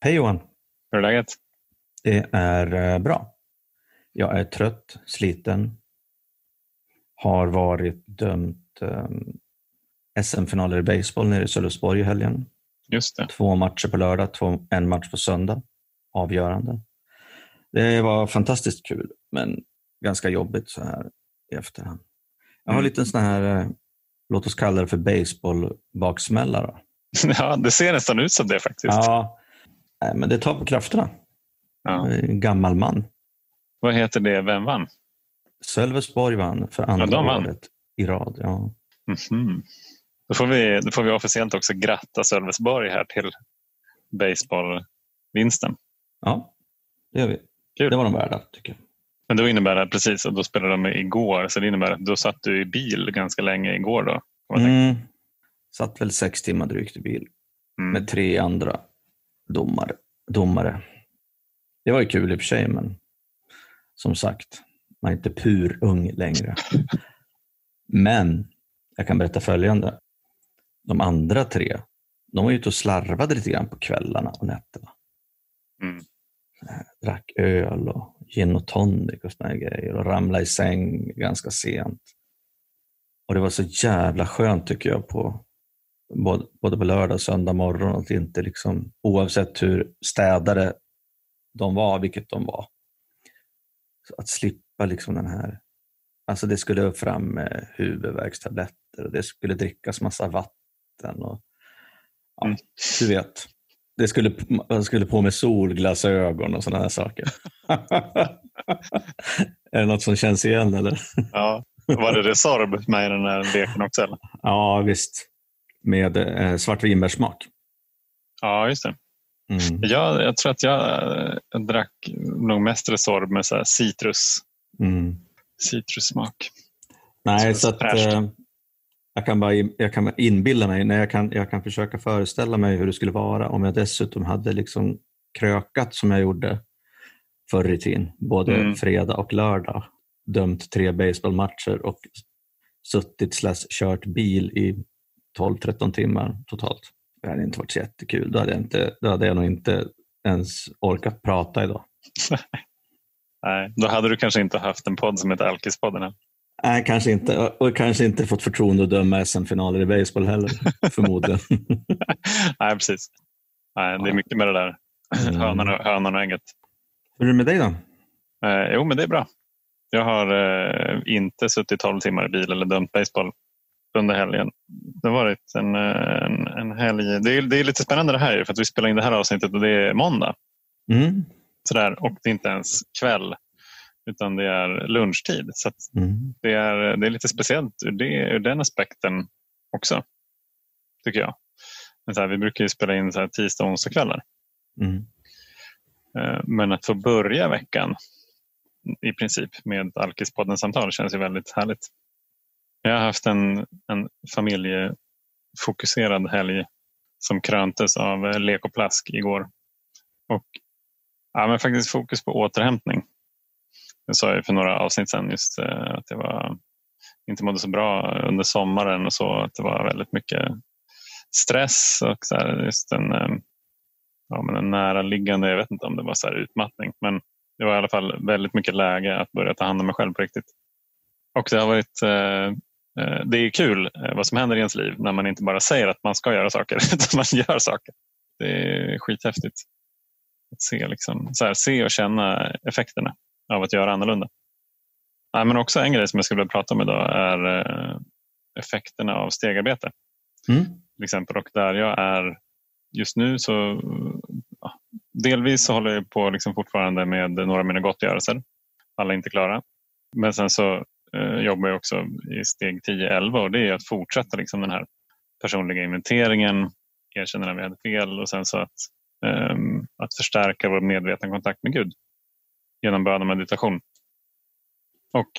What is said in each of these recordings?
Hej Johan! Hur är läget? Det är eh, bra. Jag är trött, sliten. Har varit dömt um, SM-finaler i baseball nere i Sölvesborg i helgen. Just det. Två matcher på lördag, två, en match på söndag. Avgörande. Det var fantastiskt kul, men ganska jobbigt så här i efterhand. Jag har Mm. lite sån här, eh, låt oss kalla det för baseball-baksmälla. Då. Ja, det ser nästan ut som det faktiskt. Ja, nej, men det tar på krafterna. Ja. Gammal man. Vad heter det? Vem vann? Sölvesborg vann för andra de vann. året i rad. Ja. Mhm. Då, får vi, då får vi officiellt också gratta Sölvesborg här till baseballvinsten. ja, det gör vi. Kul. Det var de värda, tycker jag. Men då innebär det precis att då spelade de igår. Så det innebär att då satt du i bil ganska länge igår. då. Mm. Satt väl sex timmar drygt i bil Mm. med tre andra domare. domare. Det var ju kul i och för sig, men som sagt, man är inte pur ung längre. Men jag kan berätta följande. De andra tre, de var ute och slarvade lite grann på kvällarna och nätterna. Mm. drack öl och gin och tonic och såna här grejer och ramlade i säng ganska sent. Och det var så jävla skönt tycker jag på både, både på lördag och söndag morgon att inte liksom oavsett hur städade de var, vilket de var. Så att slippa liksom den här, alltså det skulle fram med huvudvärkstabletter och det skulle drickas massa vatten och ja, Mm. du vet. Det skulle, man skulle på med solglasögon och sådana här saker. är det något som känns igen eller? Ja. Var det Resorb med i den här leken också? Eller? Ja, visst. Med eh, svartvinbärssmak. Ja, just det. Mm. Jag, jag tror att jag, jag drack nog mest Resorb med så här citrus, Mm. citrussmak. Nej, Så så att, eh, jag, kan bara, jag kan inbilla mig, när jag, kan, jag kan försöka föreställa mig hur det skulle vara om jag dessutom hade liksom krökat som jag gjorde förr i tiden, både Mm. fredag och lördag, dömt tre baseballmatcher och suttit slash kört bil i 12-13 timmar totalt. Det hade inte varit så jättekul. Då hade, jag inte, då hade jag nog inte ens orkat prata idag. Nej, då hade du kanske inte haft en podd som heter Alkispodden. Nej, kanske inte. Och kanske inte fått förtroende att döma SM-finaler i baseball heller, förmodligen. Nej, precis. Nej, det är mycket med det där Mm. hönan och, hönan och ägget. Hur är det med dig då? Eh, jo, men det är bra. Jag har eh, inte suttit 12 timmar i bil eller dömt baseball under helgen. Det har varit en, en, en helg. Det är, det är lite spännande det här för att vi spelar in det här avsnittet och det är måndag. Mm. Sådär, och det är inte ens kväll utan det är lunchtid. Så Mm. det, är, det är lite speciellt ur, det, ur den aspekten också. Tycker jag. Men så här, vi brukar ju spela in så här tisdag och onsdagskvällar. Mm. Eh, Men att få börja veckan i princip med Alkispodden-samtal känns ju väldigt härligt. Jag har haft en, en familjefokuserad helg som kröntes av lek och plask igår. Och ja, men faktiskt fokus på återhämtning. Jag sa ju för några avsnitt sedan just eh, att jag var, inte mådde så bra under sommaren och så. Att det var väldigt mycket stress och så här, just en, eh, ja, men en näraliggande, jag vet inte om det var så här utmattning, men det var i alla fall väldigt mycket läge att börja ta hand om mig själv på riktigt. Och det har varit eh, det är kul eh, vad som händer i ens liv när man inte bara säger att man ska göra saker, utan man gör saker. Det är skithäftigt. Att se, liksom, så här, se och känna effekterna av att göra annorlunda. Nej, men också en grej som jag skulle vilja prata om idag är eh, effekterna av stegarbete Mm. till exempel. Och där jag är just nu så ja, delvis så håller jag på liksom fortfarande med några av mina gottgörelser. Alla är inte klara. Men sen så eh, Eh, jobbar jag också i steg 10-11 och det är att fortsätta liksom den här personliga inventeringen, erkänna när vi hade fel och sen så att, um, att förstärka vår medvetna kontakt med Gud genom bön och meditation. Och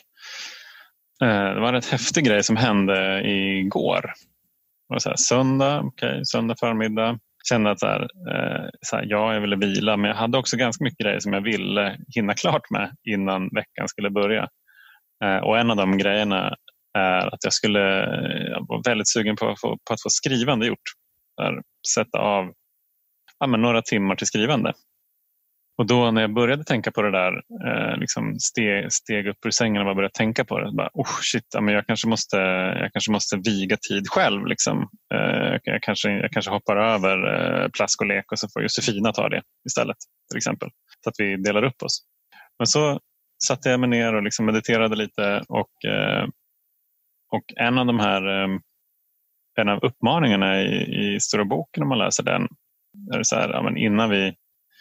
uh, det var en rätt häftig grej som hände igår. Det var så här, söndag, okay, söndag förmiddag. Kände att så här, uh, så här, ja, jag ville vila men jag hade också ganska mycket grejer som jag ville hinna klart med innan veckan skulle börja. Eh, och en av de grejerna är att jag skulle jag var väldigt sugen på att få, på att få skrivande gjort. Där, sätta av ja, men några timmar till skrivande. Och då när jag började tänka på det där, eh, liksom steg, steg upp ur sängen och bara började tänka på det. Bara, oh shit, ja, men jag, kanske måste, jag kanske måste viga tid själv. Liksom. Eh, jag, kanske, jag kanske hoppar över eh, plask och lek och så får Josefina ta det istället. till exempel. Så att vi delar upp oss. Men så satte jag mig ner och liksom mediterade lite och, eh, och en av de här ehm, en av uppmaningarna i, i Stora boken om man läser den är det så här, ja, men innan vi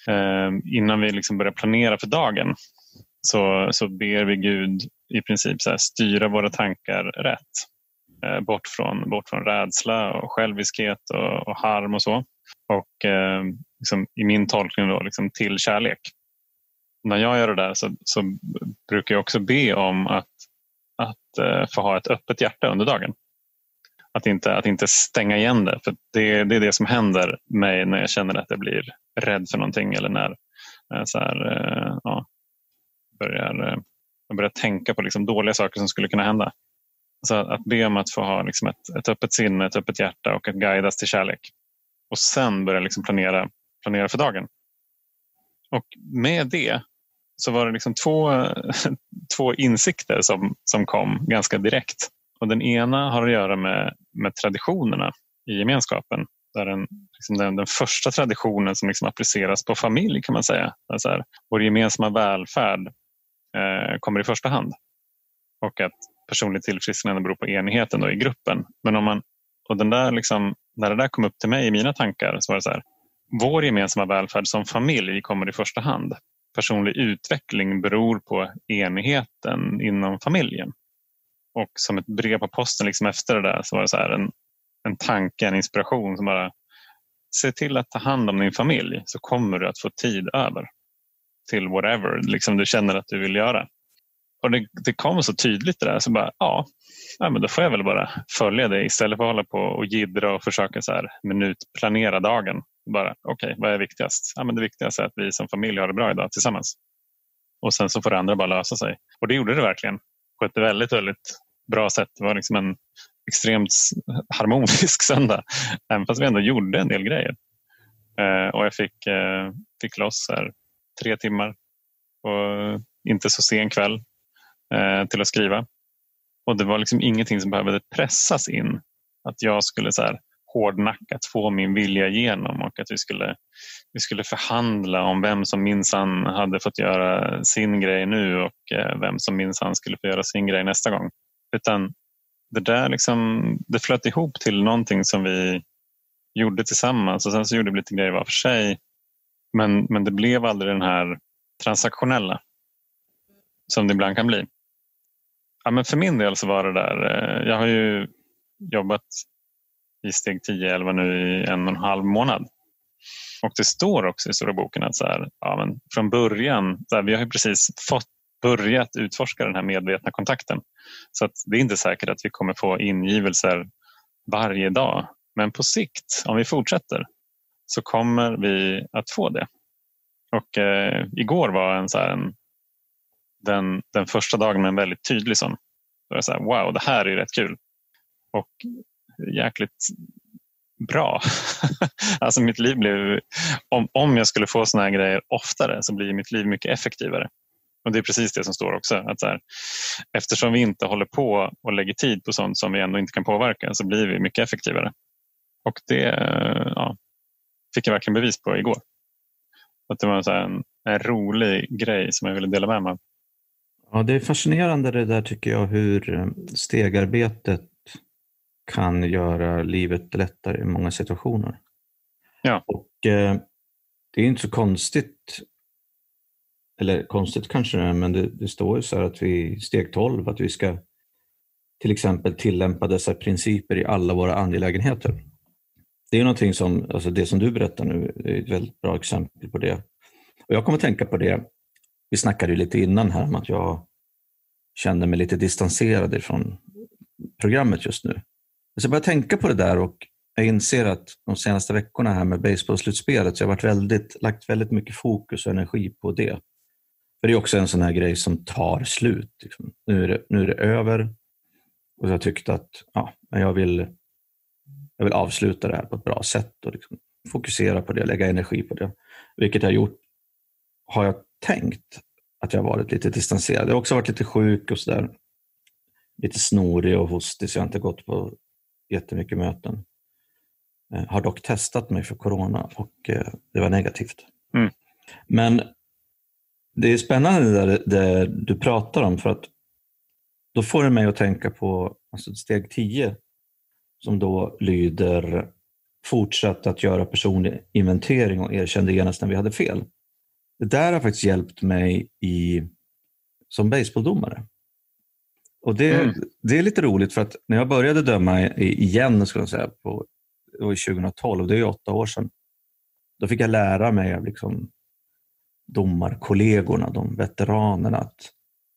ehm, innan vi liksom börjar planera för dagen så, så ber vi Gud i princip så här, styra våra tankar rätt. Eh, bort, från, bort från rädsla och själviskhet och, och harm och så. Och eh, liksom, i min tolkning då, liksom, till kärlek. När jag gör det där så, så brukar jag också be om att, att eh, få ha ett öppet hjärta under dagen. Att inte, att inte stänga igen det. För det, det är det som händer mig när jag känner att jag blir rädd för någonting eller när jag så här, eh, ja, börjar, jag börjar tänka på liksom dåliga saker som skulle kunna hända. Så att be om att få ha liksom ett, ett öppet sinne, ett öppet hjärta och att guidas till kärlek. Och sen börja liksom planera, planera för dagen. Och med det så var det liksom två, två insikter som, som kom ganska direkt. Och den ena har att göra med, med traditionerna i gemenskapen. Där den, liksom den, den första traditionen som liksom appliceras på familj kan man säga. Så här, vår gemensamma välfärd eh, kommer i första hand. Och att personligt tillfrisknande beror på enigheten då i gruppen. Men om man, och den där liksom, när det där kom upp till mig i mina tankar så var det så här. Vår gemensamma välfärd som familj kommer i första hand. Personlig utveckling beror på enigheten inom familjen. Och som ett brev på posten liksom efter det där så var det så här en, en tanke, en inspiration som bara se till att ta hand om din familj så kommer du att få tid över till whatever liksom du känner att du vill göra. Och det, det kom så tydligt det där så bara ja, ja men då får jag väl bara följa det istället för att hålla på och gidra och försöka så här minutplanera dagen. Bara okej, okay, vad är viktigast? Ja, men det viktigaste är att vi som familj har det bra idag tillsammans. Och sen så får det andra bara lösa sig. Och det gjorde det verkligen på ett väldigt, väldigt bra sätt. Det var liksom en extremt harmonisk söndag. Även fast vi ändå gjorde en del grejer. Eh, och jag fick, eh, fick loss här, tre timmar och inte så sen kväll eh, till att skriva. Och det var liksom ingenting som behövde pressas in. Att jag skulle så här, hårdnackat få min vilja igenom och att vi skulle, vi skulle förhandla om vem som minsann hade fått göra sin grej nu och eh, vem som minsann skulle få göra sin grej nästa gång. Utan det där liksom, det flöt ihop till någonting som vi gjorde tillsammans och sen så gjorde vi lite grejer var för sig. Men, men det blev aldrig den här transaktionella som det ibland kan bli. Ja, men för min del så var det där, eh, jag har ju jobbat i steg 10, 11 nu i en och en halv månad. Och det står också i stora boken att så här, ja, men från början, så här, vi har precis fått börjat utforska den här medvetna kontakten. Så att det är inte säkert att vi kommer få ingivelser varje dag. Men på sikt, om vi fortsätter, så kommer vi att få det. Och eh, igår var en, så en, den, den första dagen med en väldigt tydlig sån. Då var så här, wow, det här är rätt kul. Och jäkligt bra. alltså mitt liv blev, om, om jag skulle få såna här grejer oftare så blir mitt liv mycket effektivare. Och Det är precis det som står också. Att så här, eftersom vi inte håller på och lägger tid på sånt som vi ändå inte kan påverka så blir vi mycket effektivare. Och det ja, fick jag verkligen bevis på igår. Att det var så en, en rolig grej som jag ville dela med mig av. Ja, det är fascinerande det där tycker jag hur stegarbetet kan göra livet lättare i många situationer. Ja. Och eh, Det är inte så konstigt eller konstigt kanske det är, men det, det står ju så här att vi, steg 12, att vi ska till exempel tillämpa dessa principer i alla våra angelägenheter. Det är någonting som, alltså det som du berättar nu, är ett väldigt bra exempel på det. Och Jag kommer att tänka på det, vi snackade ju lite innan här om att jag kände mig lite distanserad från programmet just nu. Så jag började tänka på det där och jag inser att de senaste veckorna här med baseballslutspelet så har varit väldigt, lagt väldigt mycket fokus och energi på det. För Det är också en sån här grej som tar slut. Liksom. Nu, är det, nu är det över och jag tyckte att ja, jag, vill, jag vill avsluta det här på ett bra sätt och liksom fokusera på det, lägga energi på det. Vilket jag har gjort, har jag tänkt att jag varit lite distanserad. Jag har också varit lite sjuk och sådär. Lite snorig och hostig så jag har inte gått på jättemycket möten. Eh, har dock testat mig för corona och eh, det var negativt. Mm. Men det är spännande det, där, det du pratar om för att då får det mig att tänka på alltså steg 10 som då lyder fortsätt att göra personlig inventering och erkände genast när vi hade fel. Det där har faktiskt hjälpt mig i, som baseballdomare. Och det, mm. det är lite roligt för att när jag började döma igen, skulle jag säga, på, det var 2012, det är åtta år sedan, då fick jag lära mig av liksom domarkollegorna, de veteranerna, att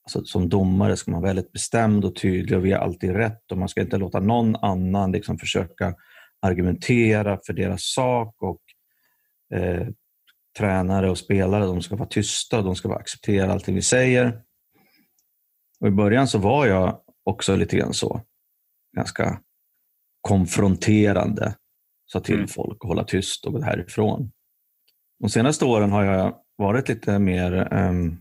alltså, som domare ska man vara väldigt bestämd och tydlig och vi har alltid rätt och man ska inte låta någon annan liksom försöka argumentera för deras sak och eh, tränare och spelare de ska vara tysta de ska acceptera allting vi säger. Och I början så var jag också lite grann så. Ganska konfronterande. Sa till mm. folk att hålla tyst och gå härifrån. De senaste åren har jag varit lite mer, um,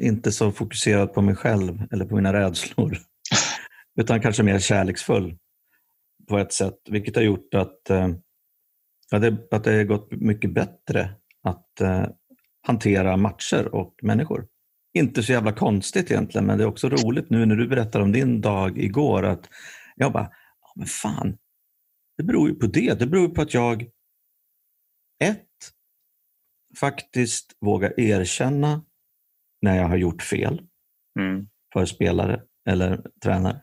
inte så fokuserad på mig själv eller på mina rädslor. utan kanske mer kärleksfull på ett sätt. Vilket har gjort att, uh, att, det, att det har gått mycket bättre att uh, hantera matcher och människor. Inte så jävla konstigt egentligen, men det är också roligt nu när du berättar om din dag igår att jag bara, ja, men fan, det beror ju på det. Det beror på att jag, ett, faktiskt vågar erkänna när jag har gjort fel mm. för spelare eller tränare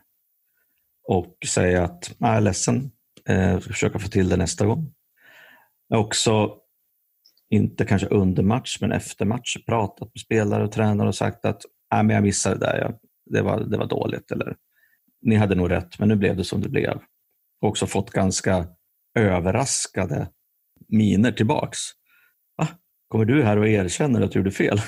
och säga att jag är ledsen, jag ska försöka få till det nästa gång. Också, inte kanske under match, men efter match pratat med spelare och tränare och sagt att Nej, men jag missade det där, det, var, det var dåligt. Eller, Ni hade nog rätt, men nu blev det som det blev. Och också fått ganska överraskade miner tillbaks. Va? Kommer du här och erkänner att du gjorde fel?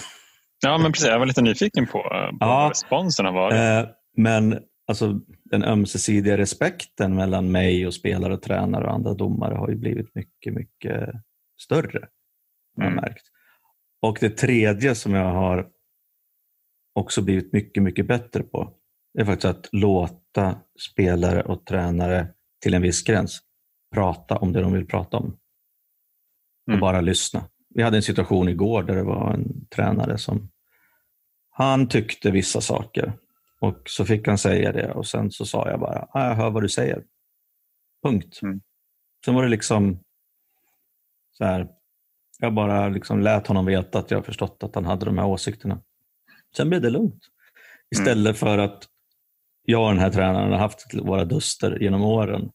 Ja, men precis. Jag var lite nyfiken på, på ja, responsen har varit. Eh, men alltså, den ömsesidiga respekten mellan mig och spelare, och tränare och andra domare har ju blivit mycket, mycket större. Mm. märkt. Och det tredje som jag har också blivit mycket, mycket bättre på, är faktiskt att låta spelare och tränare till en viss gräns prata om det de vill prata om. Och mm. bara lyssna. Vi hade en situation igår där det var en tränare som han tyckte vissa saker och så fick han säga det och sen så sa jag bara, ah, jag hör vad du säger. Punkt. Mm. Sen var det liksom så här, jag bara liksom lät honom veta att jag förstått att han hade de här åsikterna. Sen blev det lugnt. Istället mm. för att jag och den här tränaren har haft våra duster genom åren.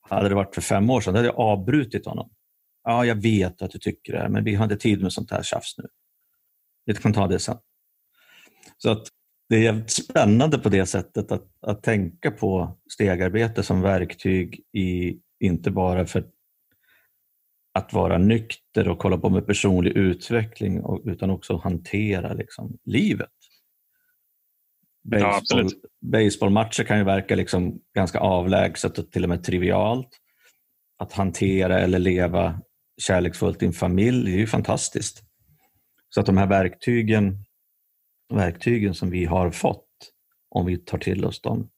Hade det varit för fem år sedan, då hade jag avbrutit honom. Ja, jag vet att du tycker det, men vi har inte tid med sånt här tjafs nu. Vi kan ta det sen. Så att det är jävligt spännande på det sättet att, att tänka på stegarbete som verktyg i, inte bara för att vara nykter och kolla på med personlig utveckling utan också hantera liksom, livet. Baseball, ja, baseballmatcher kan ju verka liksom ganska avlägset och till och med trivialt. Att hantera eller leva kärleksfullt i en familj är ju fantastiskt. Så att de här verktygen, verktygen som vi har fått, om vi tar till oss dem,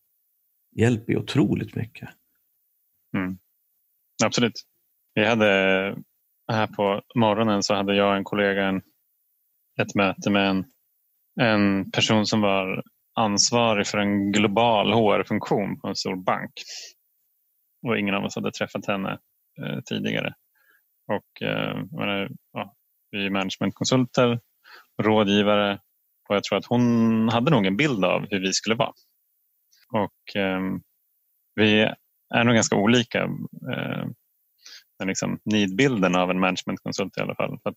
hjälper ju otroligt mycket. Mm. Absolut. Vi hade här på morgonen så hade jag och en kollega en, ett möte med en, en person som var ansvarig för en global HR-funktion på en stor bank. Och ingen av oss hade träffat henne eh, tidigare. Och, eh, menar, ja, vi är managementkonsulter, rådgivare och jag tror att hon hade nog en bild av hur vi skulle vara. Och eh, vi är nog ganska olika. Eh, den liksom nidbilden av en managementkonsult i alla fall. För att,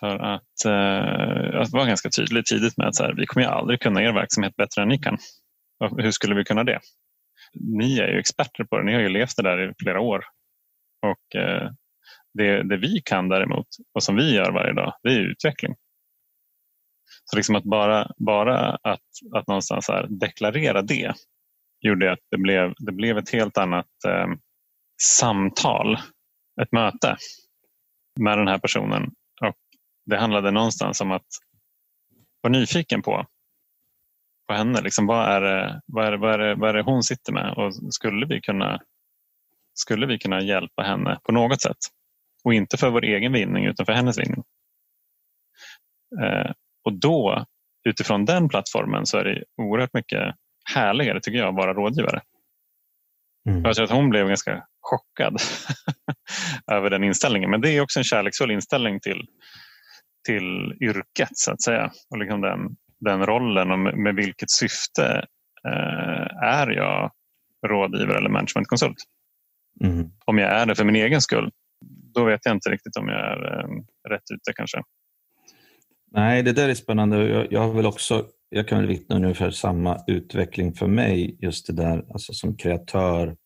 för att eh, vara ganska tydlig tidigt med att så här, vi kommer ju aldrig kunna er verksamhet bättre än ni kan. Och hur skulle vi kunna det? Ni är ju experter på det, ni har ju levt det där i flera år. Och eh, det, det vi kan däremot och som vi gör varje dag, det är utveckling. Så liksom att bara, bara att, att någonstans här deklarera det gjorde att det blev, det blev ett helt annat eh, samtal ett möte med den här personen och det handlade någonstans om att vara nyfiken på, på henne. Liksom, vad, är det, vad, är det, vad, är det, vad är det hon sitter med och skulle vi kunna skulle vi kunna hjälpa henne på något sätt? Och inte för vår egen vinning utan för hennes vinning. Eh, och då, utifrån den plattformen, så är det oerhört mycket härligare tycker jag att vara rådgivare. Mm. Jag tror att hon blev ganska chockad över den inställningen. Men det är också en kärleksfull inställning till, till yrket så att säga. Och liksom den, den rollen och med, med vilket syfte eh, är jag rådgivare eller managementkonsult. Mm. Om jag är det för min egen skull, då vet jag inte riktigt om jag är eh, rätt ute kanske. Nej, det där är spännande. Jag, jag har väl också, jag kan väl vittna ungefär samma utveckling för mig, just det där alltså som kreatör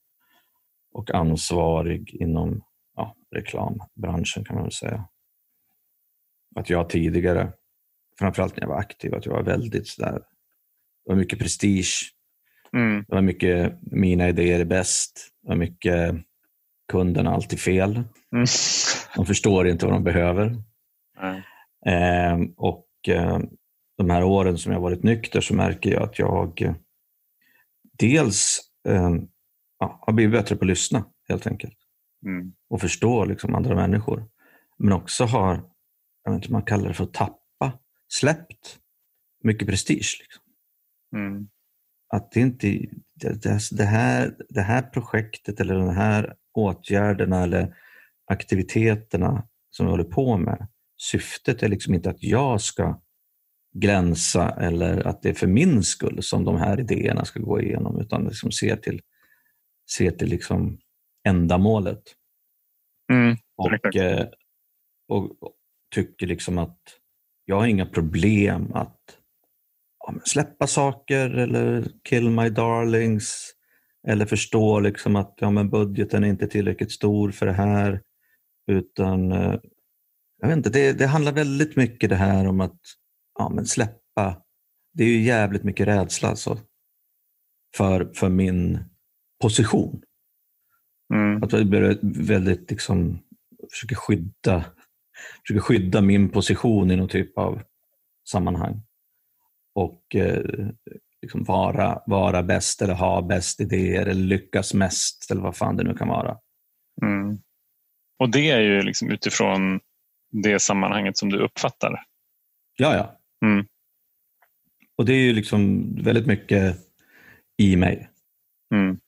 och ansvarig inom ja, reklambranschen kan man väl säga. Att jag tidigare, framförallt när jag var aktiv, att jag var väldigt sådär, det var mycket prestige. Mm. Det var mycket mina idéer är bäst. Det var mycket kunden har alltid fel. Mm. De förstår inte vad de behöver. Mm. Eh, och eh, de här åren som jag varit nykter så märker jag att jag eh, dels eh, ja, har blivit bättre på att lyssna helt enkelt. Mm. Och förstå liksom, andra människor. Men också har, jag vet inte man kallar det för att tappa, släppt mycket prestige. Liksom. Mm. Att det inte det, det, här, det här projektet eller de här åtgärderna eller aktiviteterna som jag håller på med, syftet är liksom inte att jag ska glänsa eller att det är för min skull som de här idéerna ska gå igenom, utan liksom se till, se till liksom ändamålet. Mm, och, eh, och, och, tycker liksom att jag har inga problem att ja, släppa saker eller kill my darlings eller förstå liksom att ja, men budgeten är inte tillräckligt stor för det här. Utan eh, jag vet inte, det, det handlar väldigt mycket det här om att ja, men släppa. Det är ju jävligt mycket rädsla alltså, för, för min position. Mm. Att jag väldigt liksom, försöker skydda, försöker skydda min position i någon typ av sammanhang. Och eh, liksom vara, vara bäst eller ha bäst idéer eller lyckas mest eller vad fan det nu kan vara. Mm. Och det är ju liksom utifrån det sammanhanget som du uppfattar. Ja, ja. Mm. Och det är ju liksom väldigt mycket i mig. Mm.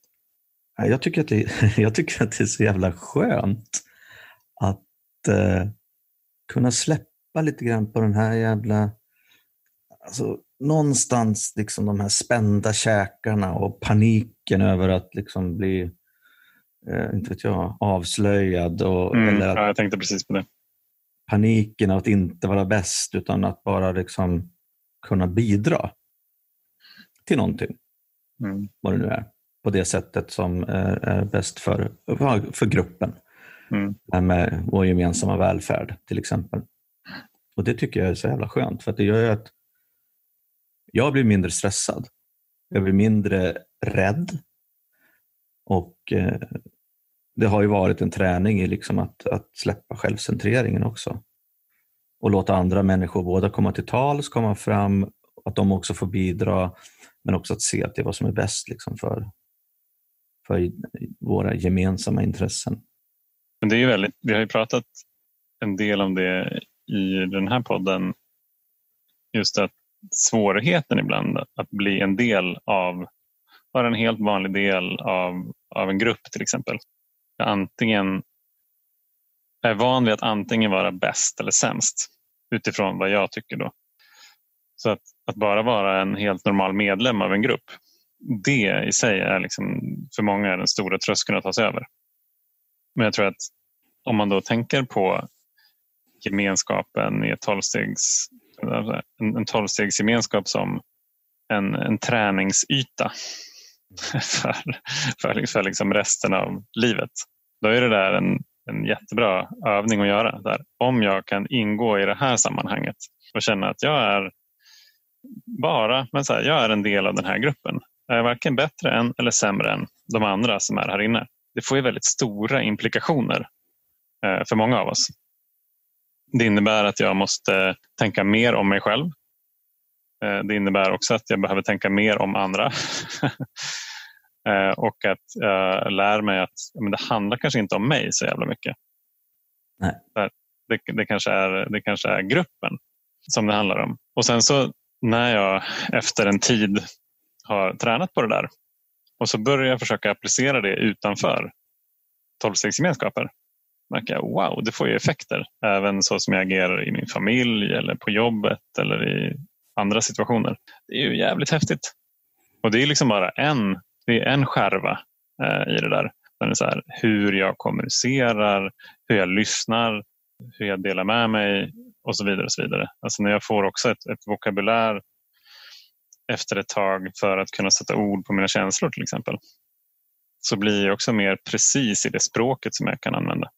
Jag, tycker att det, jag tycker att det är så jävla skönt att eh, kunna släppa lite grann på den här jävla... Alltså, någonstans liksom de här spända käkarna och paniken över att liksom bli eh, inte vet jag, avslöjad. Och, mm, eller ja, jag tänkte precis på det. Paniken av att inte vara bäst utan att bara liksom kunna bidra till någonting. Mm. Vad det nu är. På det sättet som är, är bäst för, för gruppen. Mm. Med vår gemensamma välfärd till exempel. Och Det tycker jag är så jävla skönt för det gör ju att jag blir mindre stressad. Jag blir mindre rädd. Och eh, det har ju varit en träning i liksom att, att släppa självcentreringen också. Och låta andra människor både komma till tals, komma fram, att de också får bidra, men också att se att det är vad som är bäst liksom för, för våra gemensamma intressen. Men det är väldigt, vi har ju pratat en del om det i den här podden. Just att svårigheten ibland att bli en del av, vara en helt vanlig del av, av en grupp till exempel. Antingen är van vid att antingen vara bäst eller sämst utifrån vad jag tycker då. Så att, att bara vara en helt normal medlem av en grupp, det i sig är liksom, för många den stora tröskeln att ta sig över. Men jag tror att om man då tänker på gemenskapen i ett tolvstegs en, en tolvstegsgemenskap som en, en träningsyta för, för, för liksom resten av livet. Då är det där en, en jättebra övning att göra. Där. Om jag kan ingå i det här sammanhanget och känna att jag är bara, men så här, jag är en del av den här gruppen. Är varken bättre än eller sämre än de andra som är här inne. Det får ju väldigt stora implikationer eh, för många av oss. Det innebär att jag måste tänka mer om mig själv. Eh, det innebär också att jag behöver tänka mer om andra. och att jag lär mig att men det handlar kanske inte om mig så jävla mycket. Nej. Det, det, kanske är, det kanske är gruppen som det handlar om. Och sen så när jag efter en tid har tränat på det där och så börjar jag försöka applicera det utanför tolvstegsgemenskaper. Märker jag, wow, det får ju effekter. Även så som jag agerar i min familj eller på jobbet eller i andra situationer. Det är ju jävligt häftigt. Och det är liksom bara en, det är en skärva eh, i det där. Den är så här, hur jag kommunicerar, hur jag lyssnar, hur jag delar med mig och så vidare. och så vidare. Alltså när jag får också ett, ett vokabulär efter ett tag för att kunna sätta ord på mina känslor till exempel så blir jag också mer precis i det språket som jag kan använda.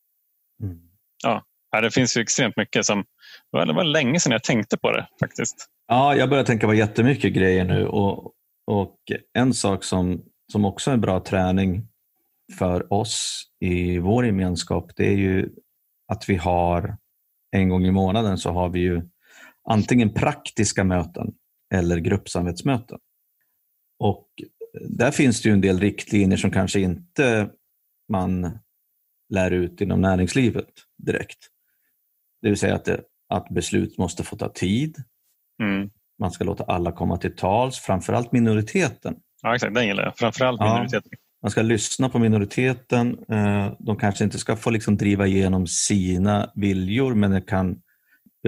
Mm. Ja, det finns ju extremt mycket som... Det var länge sedan jag tänkte på det faktiskt. Ja, jag börjar tänka på jättemycket grejer nu och, och en sak som, som också är bra träning för oss i vår gemenskap det är ju att vi har en gång i månaden så har vi ju antingen praktiska möten eller gruppsamhetsmöten. Och där finns det ju en del riktlinjer som kanske inte man lär ut inom näringslivet direkt. Det vill säga att, det, att beslut måste få ta tid. Mm. Man ska låta alla komma till tals, framförallt minoriteten. Ja, exakt. Den gillar jag. Framförallt minoriteten. Ja, man ska lyssna på minoriteten. Eh, de kanske inte ska få liksom driva igenom sina viljor, men det kan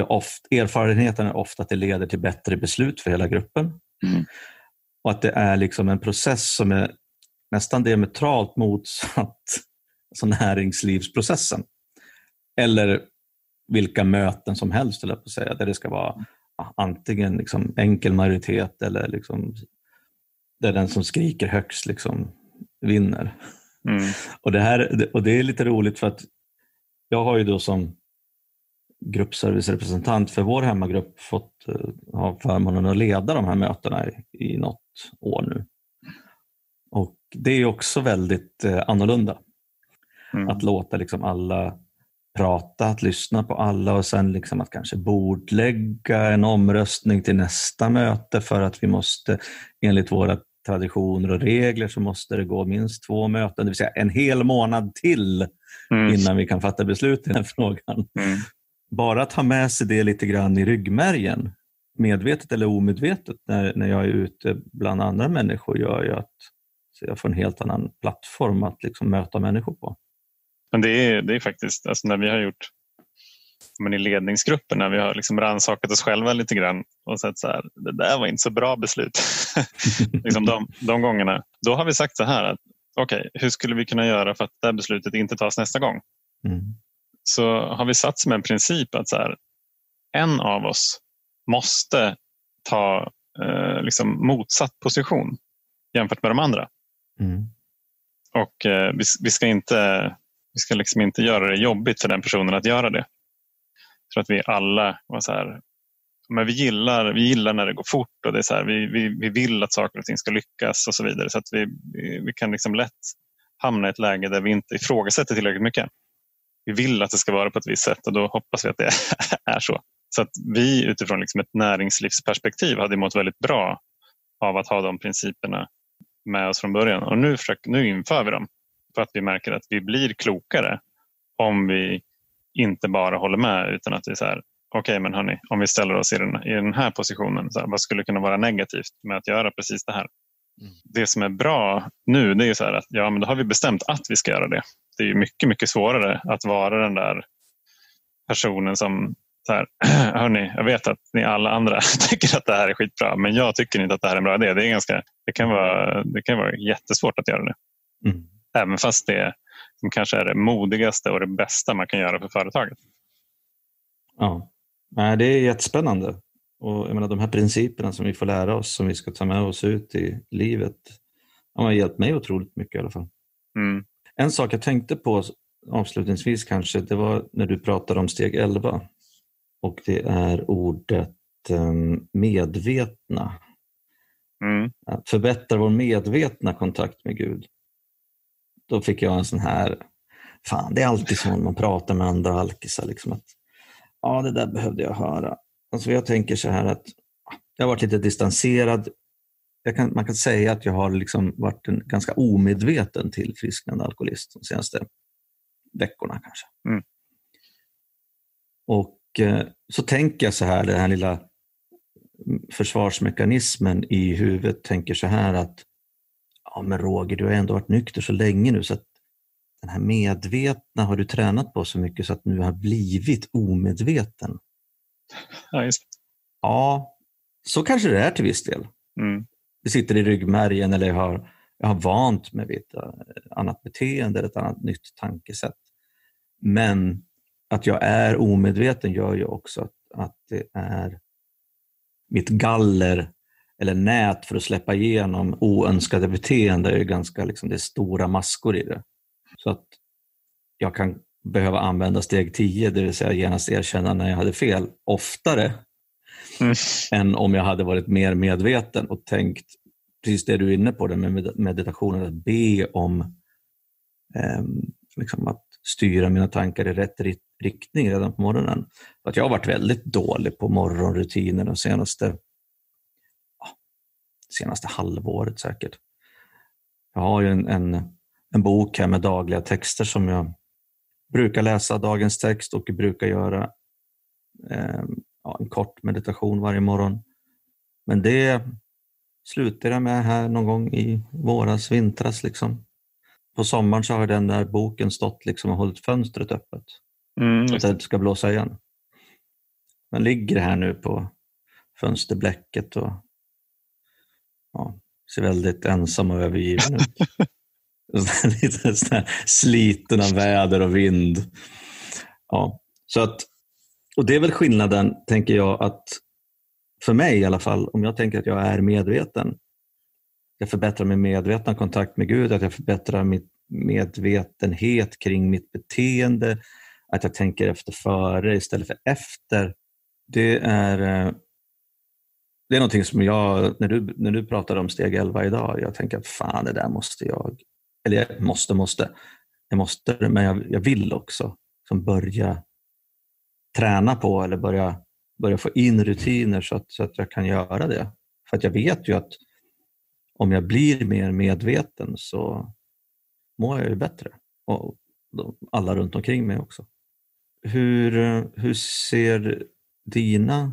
Oft, erfarenheten är ofta att det leder till bättre beslut för hela gruppen. Mm. Och att det är liksom en process som är nästan diametralt motsatt alltså näringslivsprocessen. Eller vilka möten som helst, på att säga, där det ska vara antingen liksom enkel majoritet eller liksom, där den som skriker högst liksom vinner. Mm. Och, det här, och Det är lite roligt för att jag har ju då som gruppservicerepresentant för vår hemmagrupp fått uh, ha förmånen att leda de här mötena i, i något år nu. Och Det är också väldigt uh, annorlunda. Mm. Att låta liksom alla prata, att lyssna på alla och sen liksom att kanske bordlägga en omröstning till nästa möte för att vi måste enligt våra traditioner och regler så måste det gå minst två möten, det vill säga en hel månad till mm. innan vi kan fatta beslut i den frågan. Mm bara ta med sig det lite grann i ryggmärgen, medvetet eller omedvetet, när, när jag är ute bland andra människor gör ju att så jag får en helt annan plattform att liksom möta människor på. Men det är, det är faktiskt, alltså när vi har gjort men i ledningsgruppen, när vi har liksom rannsakat oss själva lite grann och sett så här, det där var inte så bra beslut. liksom de, de gångerna. Då har vi sagt så här, att okej, okay, hur skulle vi kunna göra för att det beslutet inte tas nästa gång? Mm så har vi satt som en princip att så här, en av oss måste ta eh, liksom motsatt position jämfört med de andra. Mm. Och eh, vi, vi, ska inte, vi ska liksom inte göra det jobbigt för den personen att göra det. För att vi alla var så här, men vi gillar, vi gillar när det går fort och det är så här, vi, vi, vi vill att saker och ting ska lyckas och så vidare. Så att vi, vi kan liksom lätt hamna i ett läge där vi inte ifrågasätter tillräckligt mycket vi vill att det ska vara på ett visst sätt och då hoppas vi att det är så. Så att vi utifrån liksom ett näringslivsperspektiv hade mått väldigt bra av att ha de principerna med oss från början. Och nu, försöker, nu inför vi dem för att vi märker att vi blir klokare om vi inte bara håller med utan att vi säger okej okay, men hörni, om vi ställer oss i den, i den här positionen, så här, vad skulle kunna vara negativt med att göra precis det här? Mm. Det som är bra nu det är så att ja, men då har vi bestämt att vi ska göra det det är mycket, mycket svårare att vara den där personen som så här, hörni, jag vet att ni alla andra tycker att det här är skitbra, men jag tycker inte att det här är en bra idé. Det, är ganska, det, kan, vara, det kan vara jättesvårt att göra det. Mm. Även fast det som kanske är det modigaste och det bästa man kan göra för företaget. Ja, det är jättespännande. Och jag menar, de här principerna som vi får lära oss, som vi ska ta med oss ut i livet, har hjälpt mig otroligt mycket i alla fall. Mm. En sak jag tänkte på avslutningsvis kanske, det var när du pratade om steg 11 och det är ordet ehm, medvetna. Mm. Att förbättra vår medvetna kontakt med Gud. Då fick jag en sån här fan, det är alltid så när man pratar med andra alkisar. Liksom att, ja, det där behövde jag höra. Alltså, jag tänker så här att jag har varit lite distanserad. Kan, man kan säga att jag har liksom varit en ganska omedveten tillfrisknande alkoholist de senaste veckorna kanske. Mm. Och eh, så tänker jag så här, den här lilla försvarsmekanismen i huvudet tänker så här att ja men Roger, du har ändå varit nykter så länge nu så att den här medvetna har du tränat på så mycket så att nu har blivit omedveten. Ja, just Ja, så kanske det är till viss del. Mm. Det sitter i ryggmärgen eller jag har, jag har vant mig vid ett annat beteende eller ett annat nytt tankesätt. Men att jag är omedveten gör ju också att, att det är mitt galler eller nät för att släppa igenom oönskade beteenden är ganska liksom, det är stora maskor i det. Så att jag kan behöva använda steg 10, det vill säga genast erkänna när jag hade fel, oftare mm. än om jag hade varit mer medveten och tänkt precis det du är inne på, det med meditationen, att be om eh, liksom att styra mina tankar i rätt riktning redan på morgonen. För att jag har varit väldigt dålig på morgonrutiner de senaste, senaste halvåret säkert. Jag har ju en, en, en bok här med dagliga texter som jag brukar läsa dagens text och brukar göra eh, ja, en kort meditation varje morgon. Men det slutade jag med här någon gång i våras, vintras. Liksom. På sommaren så har den där boken stått liksom och hållit fönstret öppet. Mm, så att det inte ska blåsa igen. Den ligger här nu på fönsterblecket och ja, ser väldigt ensam och övergiven ut. Lite sån sliten av väder och vind. Ja, så att, och Det är väl skillnaden, tänker jag, att för mig i alla fall, om jag tänker att jag är medveten, jag förbättrar min medvetna kontakt med Gud, att jag förbättrar min medvetenhet kring mitt beteende, att jag tänker efter före istället för efter. Det är, eh, det är någonting som jag, när du, när du pratade om steg 11 idag, jag tänker att fan det där måste jag, eller jag måste, måste, jag måste, men jag, jag vill också som börja träna på eller börja, börja få in rutiner så att, så att jag kan göra det. För att jag vet ju att om jag blir mer medveten så mår jag ju bättre. Och alla runt omkring mig också. Hur, hur ser dina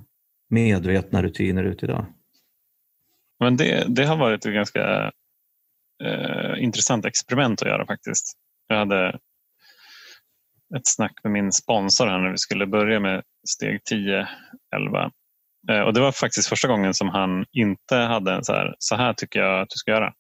medvetna rutiner ut idag? Men det, det har varit ett ganska eh, intressant experiment att göra faktiskt. Jag hade ett snack med min sponsor här när vi skulle börja med steg 10, 11. Eh, och det var faktiskt första gången som han inte hade en så här, så här tycker jag att du ska göra.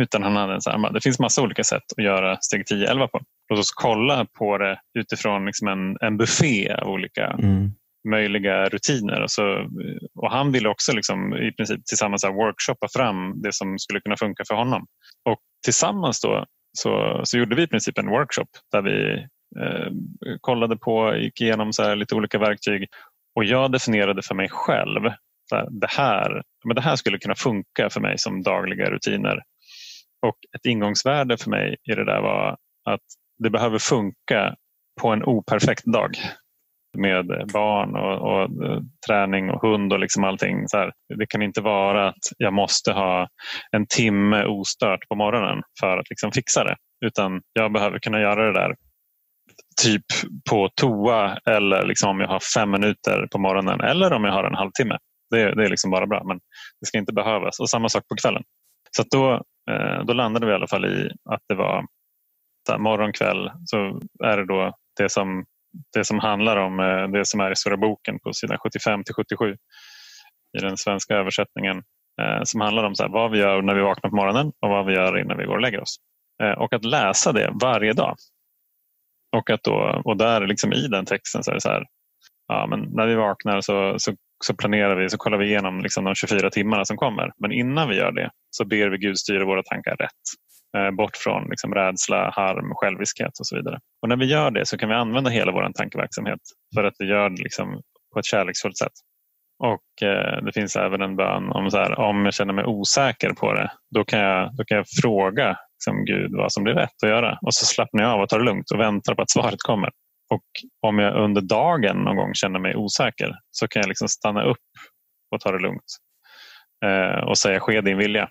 Utan han hade en så här, det finns massa olika sätt att göra steg 10, 11 på låt oss kolla på det utifrån liksom en, en buffé av olika mm möjliga rutiner. Och, så, och han ville också liksom, i princip tillsammans workshoppa fram det som skulle kunna funka för honom. Och tillsammans då så, så gjorde vi i princip en workshop där vi eh, kollade på, gick igenom så lite olika verktyg och jag definierade för mig själv här, det, här, men det här skulle kunna funka för mig som dagliga rutiner. Och ett ingångsvärde för mig i det där var att det behöver funka på en operfekt dag med barn och, och, eh, träning och hund och liksom allting. Så här, det kan inte vara att jag måste ha en timme ostört på morgonen för att liksom fixa det. Utan jag behöver kunna göra det där typ på toa eller liksom om jag har fem minuter på morgonen eller om jag har en halvtimme. Det, det är liksom bara bra men det ska inte behövas. Och samma sak på kvällen. Så då, eh, då landade vi i alla fall i att det var morgon, kväll så är det då det som, det som handlar om eh, det som är i Stora boken på sidan 75 till 77 i den svenska översättningen eh, som handlar om så här, vad vi gör när vi vaknar på morgonen och vad vi gör innan vi går och lägger oss. Eh, och att läsa det varje dag. Och, att då, och där liksom i den texten så är det så här, ja, men när vi vaknar så, så, så planerar vi, så kollar vi igenom liksom de 24 timmarna som kommer. Men innan vi gör det så ber vi Gud styra våra tankar rätt. Eh, bort från liksom rädsla, harm, själviskhet och så vidare. Och när vi gör det så kan vi använda hela vår tankeverksamhet för att vi gör det liksom på ett kärleksfullt sätt. Och eh, Det finns även en bön om så här, om jag känner mig osäker på det, då kan jag, då kan jag fråga liksom, Gud vad som blir rätt att göra. Och så slappnar jag av och tar det lugnt och väntar på att svaret kommer. Och om jag under dagen någon gång känner mig osäker så kan jag liksom stanna upp och ta det lugnt. Eh, och säga ske din vilja.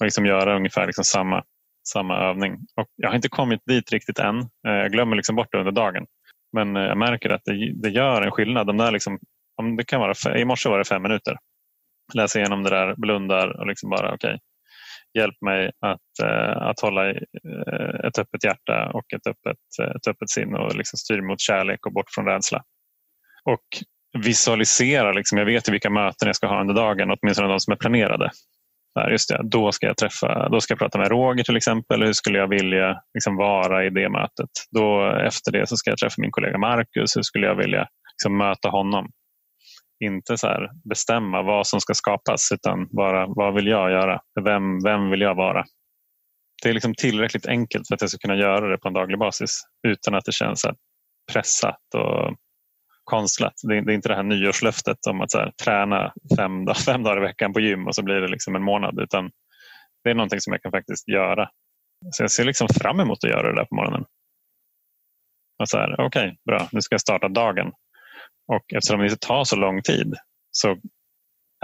Och liksom göra ungefär liksom samma, samma övning. Och jag har inte kommit dit riktigt än. Eh, jag glömmer liksom bort det under dagen. Men eh, jag märker att det, det gör en skillnad. De där liksom, om det kan vara, I morse var det fem minuter. Läsa igenom det där, blundar och liksom bara okej. Okay, hjälp mig att, eh, att hålla ett öppet hjärta och ett öppet, ett öppet sinne och liksom styr mot kärlek och bort från rädsla. Och visualisera, liksom, jag vet vilka möten jag ska ha under dagen, åtminstone de som är planerade. Där, just det, då ska jag träffa, då ska jag prata med Roger till exempel. Hur skulle jag vilja liksom, vara i det mötet? Då, efter det så ska jag träffa min kollega Marcus. Hur skulle jag vilja liksom, möta honom? Inte så här, bestämma vad som ska skapas utan bara vad vill jag göra? Vem, vem vill jag vara? Det är liksom tillräckligt enkelt för att jag ska kunna göra det på en daglig basis utan att det känns så pressat och konstlat. Det är, det är, inte det här nyårslöftet om att här, träna fem, fem dagar i veckan på gym och så blir det liksom en månad. Utan det är någonting som jag kan faktiskt göra. Så jag ser liksom fram emot att göra det där på morgonen. Okej, okay, bra, nu ska jag starta dagen. Och eftersom det inte tar så lång tid så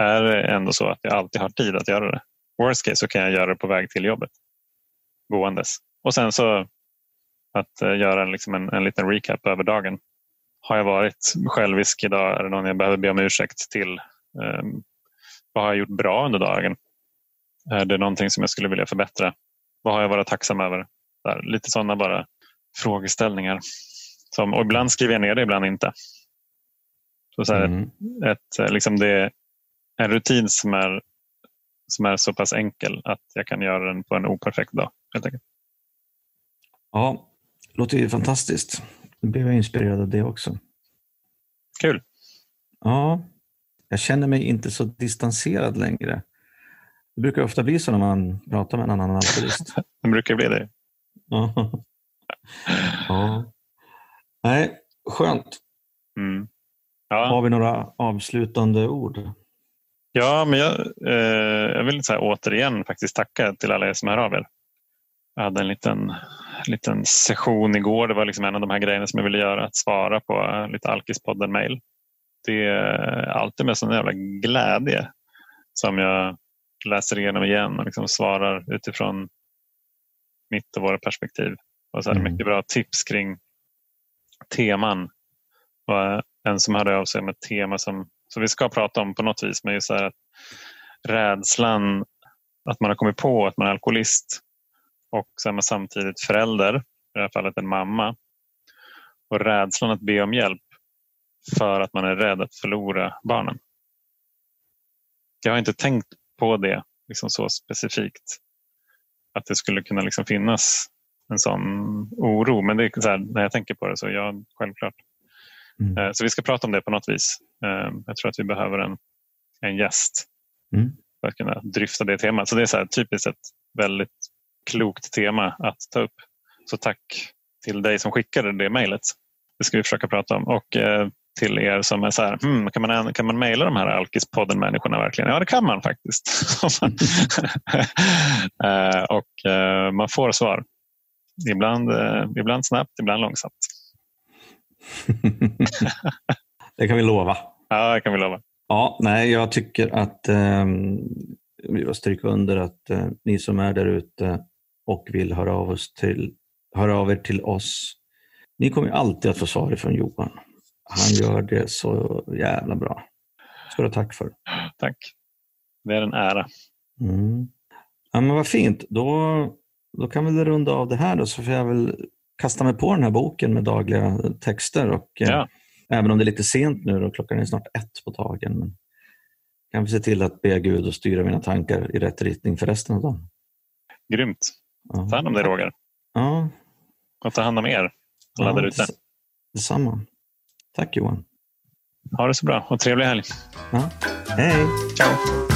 är det ändå så att jag alltid har tid att göra det. Worst case så kan jag göra det på väg till jobbet. Gåendes. Och sen så att eh, göra liksom en, en liten recap över dagen. Har jag varit självisk idag? Är det någon jag behöver be om ursäkt till? Um, vad har jag gjort bra under dagen? Är det någonting som jag skulle vilja förbättra? Vad har jag varit tacksam över? Där, lite sådana bara frågeställningar. Som, och ibland skriver jag ner det, ibland inte. Så, så här, mm. ett, liksom det, en rutin som är, som är så pass enkel att jag kan göra den på en operfekt dag. Helt enkelt. Ja, det låter ju fantastiskt. Nu blev jag inspirerad av det också. Kul. Ja, jag känner mig inte så distanserad längre. Det brukar ofta bli så när man pratar med en annan alkoholist. det brukar bli det. Ja. ja. Nej, skönt. Mm. Ja. Har vi några avslutande ord? Ja, men jag, eh, jag vill så återigen faktiskt tacka till alla er som hör av er. Jag hade en liten liten session igår. Det var liksom en av de här grejerna som jag ville göra, att svara på lite Alkispodden-mail. Det är alltid med sån jävla glädje som jag läser igenom igen och liksom svarar utifrån mitt och våra perspektiv. Och så här, mm. Mycket bra tips kring teman. Och en som hörde av sig med ett tema som, som vi ska prata om på något vis, men just så här att rädslan att man har kommit på att man är alkoholist och samtidigt förälder, i det här fallet en mamma. Och rädslan att be om hjälp för att man är rädd att förlora barnen. Jag har inte tänkt på det liksom så specifikt. Att det skulle kunna liksom finnas en sån oro. Men det är så här, när jag tänker på det så ja, självklart. Mm. Eh, så vi ska prata om det på något vis. Eh, jag tror att vi behöver en, en gäst mm. för att kunna dryfta det temat. Så det är så här, typiskt ett väldigt klokt tema att ta upp. Så tack till dig som skickade det mejlet. Det ska vi försöka prata om. Och eh, till er som är så här, hmm, kan man, kan man mejla de här Alkispodden-människorna verkligen? Ja, det kan man faktiskt. eh, och eh, man får svar. Ibland, ibland snabbt, ibland långsamt. det kan vi lova. Ja, det kan vi lova. Ja, nej, jag tycker att jag stryker under att ni som är där ute och vill höra av, oss till, höra av er till oss. Ni kommer alltid att få svar från Johan. Han gör det så jävla bra. ska du ha tack för. Tack. Det är en ära. Mm. Ja, men vad fint. Då, då kan vi runda av det här då, så får jag väl kasta mig på den här boken med dagliga texter. Och, eh, ja. eh, även om det är lite sent nu, och klockan är snart ett på dagen. Men kan vi se till att be Gud och styra mina tankar i rätt riktning för resten av dagen. Grymt. Ta hand om dig Roger. Ja. Och ta hand om er alla ja, där ute. Detsamma. Tack Johan. Ha det så bra och trevlig helg. Ja. Hej. Ciao.